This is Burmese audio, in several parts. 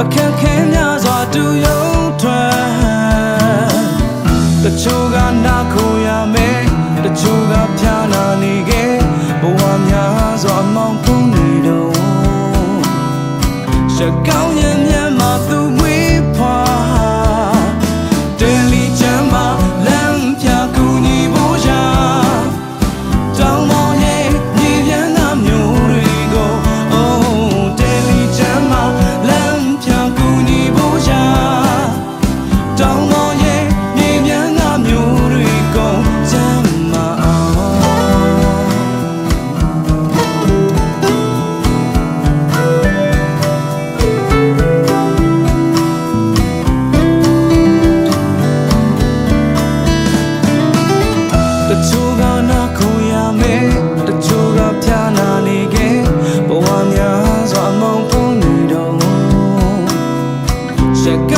အခက်ခဲများစွာတူယုံထွက်တချို့ကနာခိုရမယ်တချို့ကပြာနာနေခဲ့ဘဝများစွာအမောင်ဖုံးနေတော့ရှက်ကောင်းရင်မြတ်မှာသူ နာခုရမယ်တချို့ကပြာနာနေခဲ့ဘဝများစွာမုံဖုံးနေတော့ရှက်ကော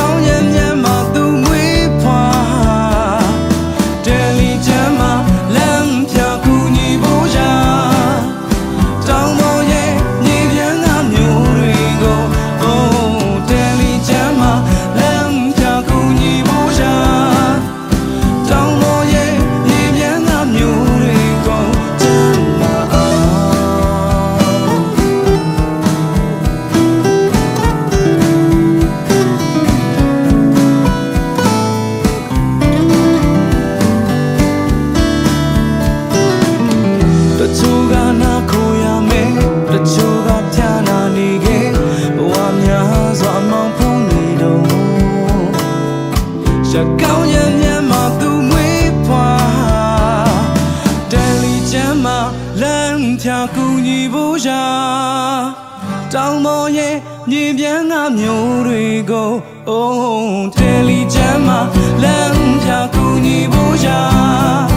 ရှက်ကောင်းရဲ့မျက်မှသူမွေးဖွာတယ်လီချမ်းမှာလမ်းဖြာကူညီဖို့ရာတောင်းမောရဲ့မြေပြန်ကမျိုးတွေကို Oh တယ်လီချမ်းမှာလမ်းဖြာကူညီဖို့ရာ